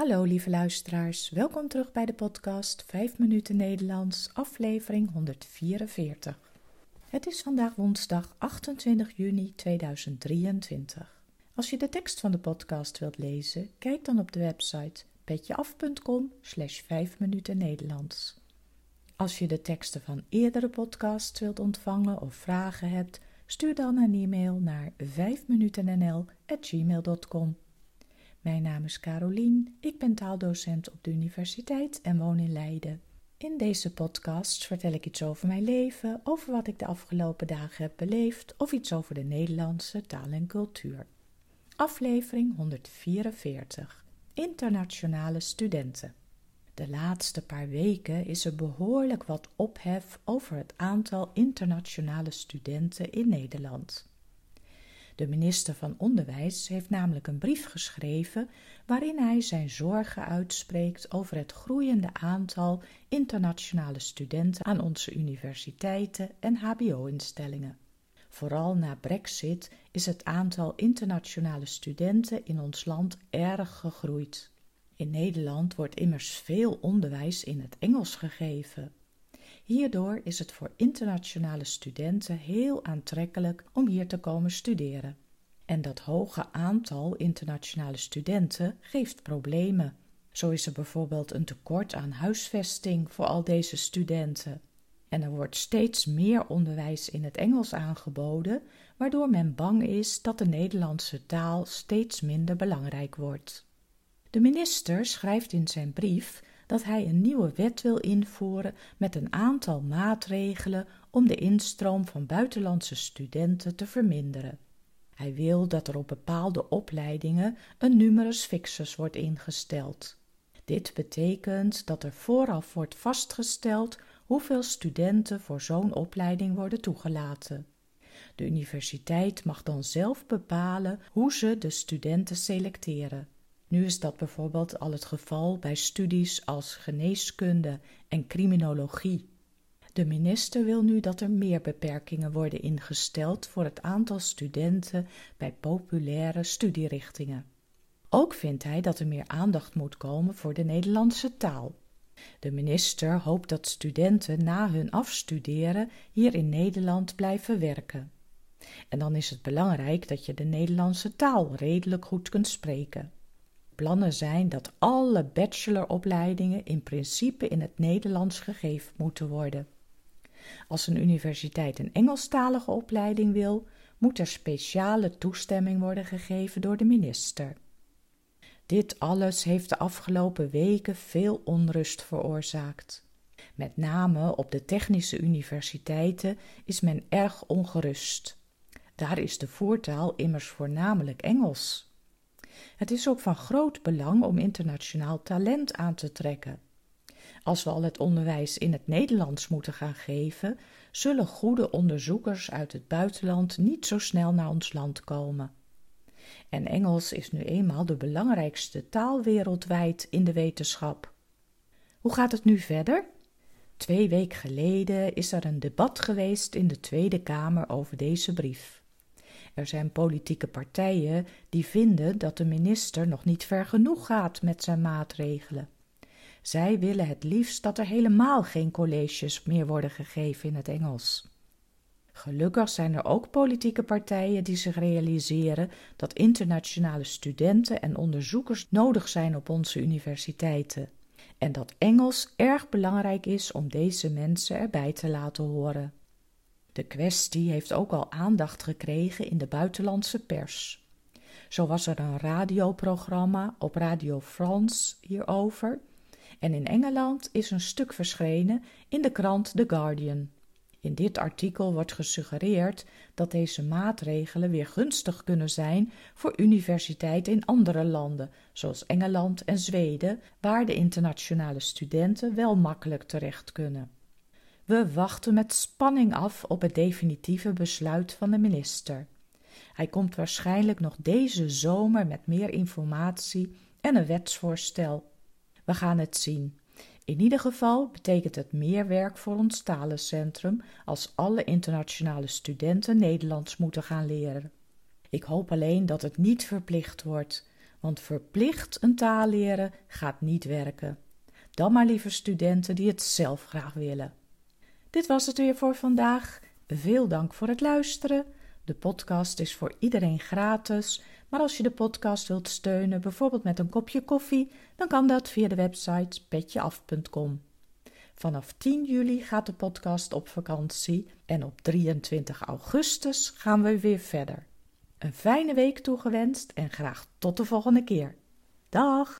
Hallo lieve luisteraars, welkom terug bij de podcast 5 minuten Nederlands, aflevering 144. Het is vandaag woensdag 28 juni 2023. Als je de tekst van de podcast wilt lezen, kijk dan op de website petjeaf.com slash 5 minuten Nederlands. Als je de teksten van eerdere podcasts wilt ontvangen of vragen hebt, stuur dan een e-mail naar 5minutennl.gmail.com. Mijn naam is Carolien, ik ben taaldocent op de universiteit en woon in Leiden. In deze podcast vertel ik iets over mijn leven, over wat ik de afgelopen dagen heb beleefd of iets over de Nederlandse taal en cultuur. Aflevering 144 Internationale studenten. De laatste paar weken is er behoorlijk wat ophef over het aantal internationale studenten in Nederland. De minister van Onderwijs heeft namelijk een brief geschreven waarin hij zijn zorgen uitspreekt over het groeiende aantal internationale studenten aan onze universiteiten en HBO-instellingen. Vooral na Brexit is het aantal internationale studenten in ons land erg gegroeid. In Nederland wordt immers veel onderwijs in het Engels gegeven. Hierdoor is het voor internationale studenten heel aantrekkelijk om hier te komen studeren. En dat hoge aantal internationale studenten geeft problemen. Zo is er bijvoorbeeld een tekort aan huisvesting voor al deze studenten. En er wordt steeds meer onderwijs in het Engels aangeboden, waardoor men bang is dat de Nederlandse taal steeds minder belangrijk wordt. De minister schrijft in zijn brief dat hij een nieuwe wet wil invoeren met een aantal maatregelen om de instroom van buitenlandse studenten te verminderen. Hij wil dat er op bepaalde opleidingen een numerus fixus wordt ingesteld. Dit betekent dat er vooraf wordt vastgesteld hoeveel studenten voor zo'n opleiding worden toegelaten. De universiteit mag dan zelf bepalen hoe ze de studenten selecteren. Nu is dat bijvoorbeeld al het geval bij studies als geneeskunde en criminologie. De minister wil nu dat er meer beperkingen worden ingesteld voor het aantal studenten bij populaire studierichtingen. Ook vindt hij dat er meer aandacht moet komen voor de Nederlandse taal. De minister hoopt dat studenten na hun afstuderen hier in Nederland blijven werken. En dan is het belangrijk dat je de Nederlandse taal redelijk goed kunt spreken plannen zijn dat alle bacheloropleidingen in principe in het Nederlands gegeven moeten worden. Als een universiteit een Engelstalige opleiding wil, moet er speciale toestemming worden gegeven door de minister. Dit alles heeft de afgelopen weken veel onrust veroorzaakt. Met name op de technische universiteiten is men erg ongerust. Daar is de voertaal immers voornamelijk Engels. Het is ook van groot belang om internationaal talent aan te trekken. Als we al het onderwijs in het Nederlands moeten gaan geven, zullen goede onderzoekers uit het buitenland niet zo snel naar ons land komen. En Engels is nu eenmaal de belangrijkste taal wereldwijd in de wetenschap. Hoe gaat het nu verder? Twee weken geleden is er een debat geweest in de Tweede Kamer over deze brief. Er zijn politieke partijen die vinden dat de minister nog niet ver genoeg gaat met zijn maatregelen. Zij willen het liefst dat er helemaal geen colleges meer worden gegeven in het Engels. Gelukkig zijn er ook politieke partijen die zich realiseren dat internationale studenten en onderzoekers nodig zijn op onze universiteiten en dat Engels erg belangrijk is om deze mensen erbij te laten horen. De kwestie heeft ook al aandacht gekregen in de buitenlandse pers. Zo was er een radioprogramma op Radio France hierover, en in Engeland is een stuk verschenen in de krant The Guardian. In dit artikel wordt gesuggereerd dat deze maatregelen weer gunstig kunnen zijn voor universiteiten in andere landen, zoals Engeland en Zweden, waar de internationale studenten wel makkelijk terecht kunnen. We wachten met spanning af op het definitieve besluit van de minister. Hij komt waarschijnlijk nog deze zomer met meer informatie en een wetsvoorstel. We gaan het zien. In ieder geval betekent het meer werk voor ons talencentrum als alle internationale studenten Nederlands moeten gaan leren. Ik hoop alleen dat het niet verplicht wordt, Want verplicht een taal leren gaat niet werken. Dan maar liever studenten die het zelf graag willen. Dit was het weer voor vandaag. Veel dank voor het luisteren. De podcast is voor iedereen gratis, maar als je de podcast wilt steunen, bijvoorbeeld met een kopje koffie, dan kan dat via de website petjeaf.com. Vanaf 10 juli gaat de podcast op vakantie en op 23 augustus gaan we weer verder. Een fijne week toegewenst en graag tot de volgende keer. Dag!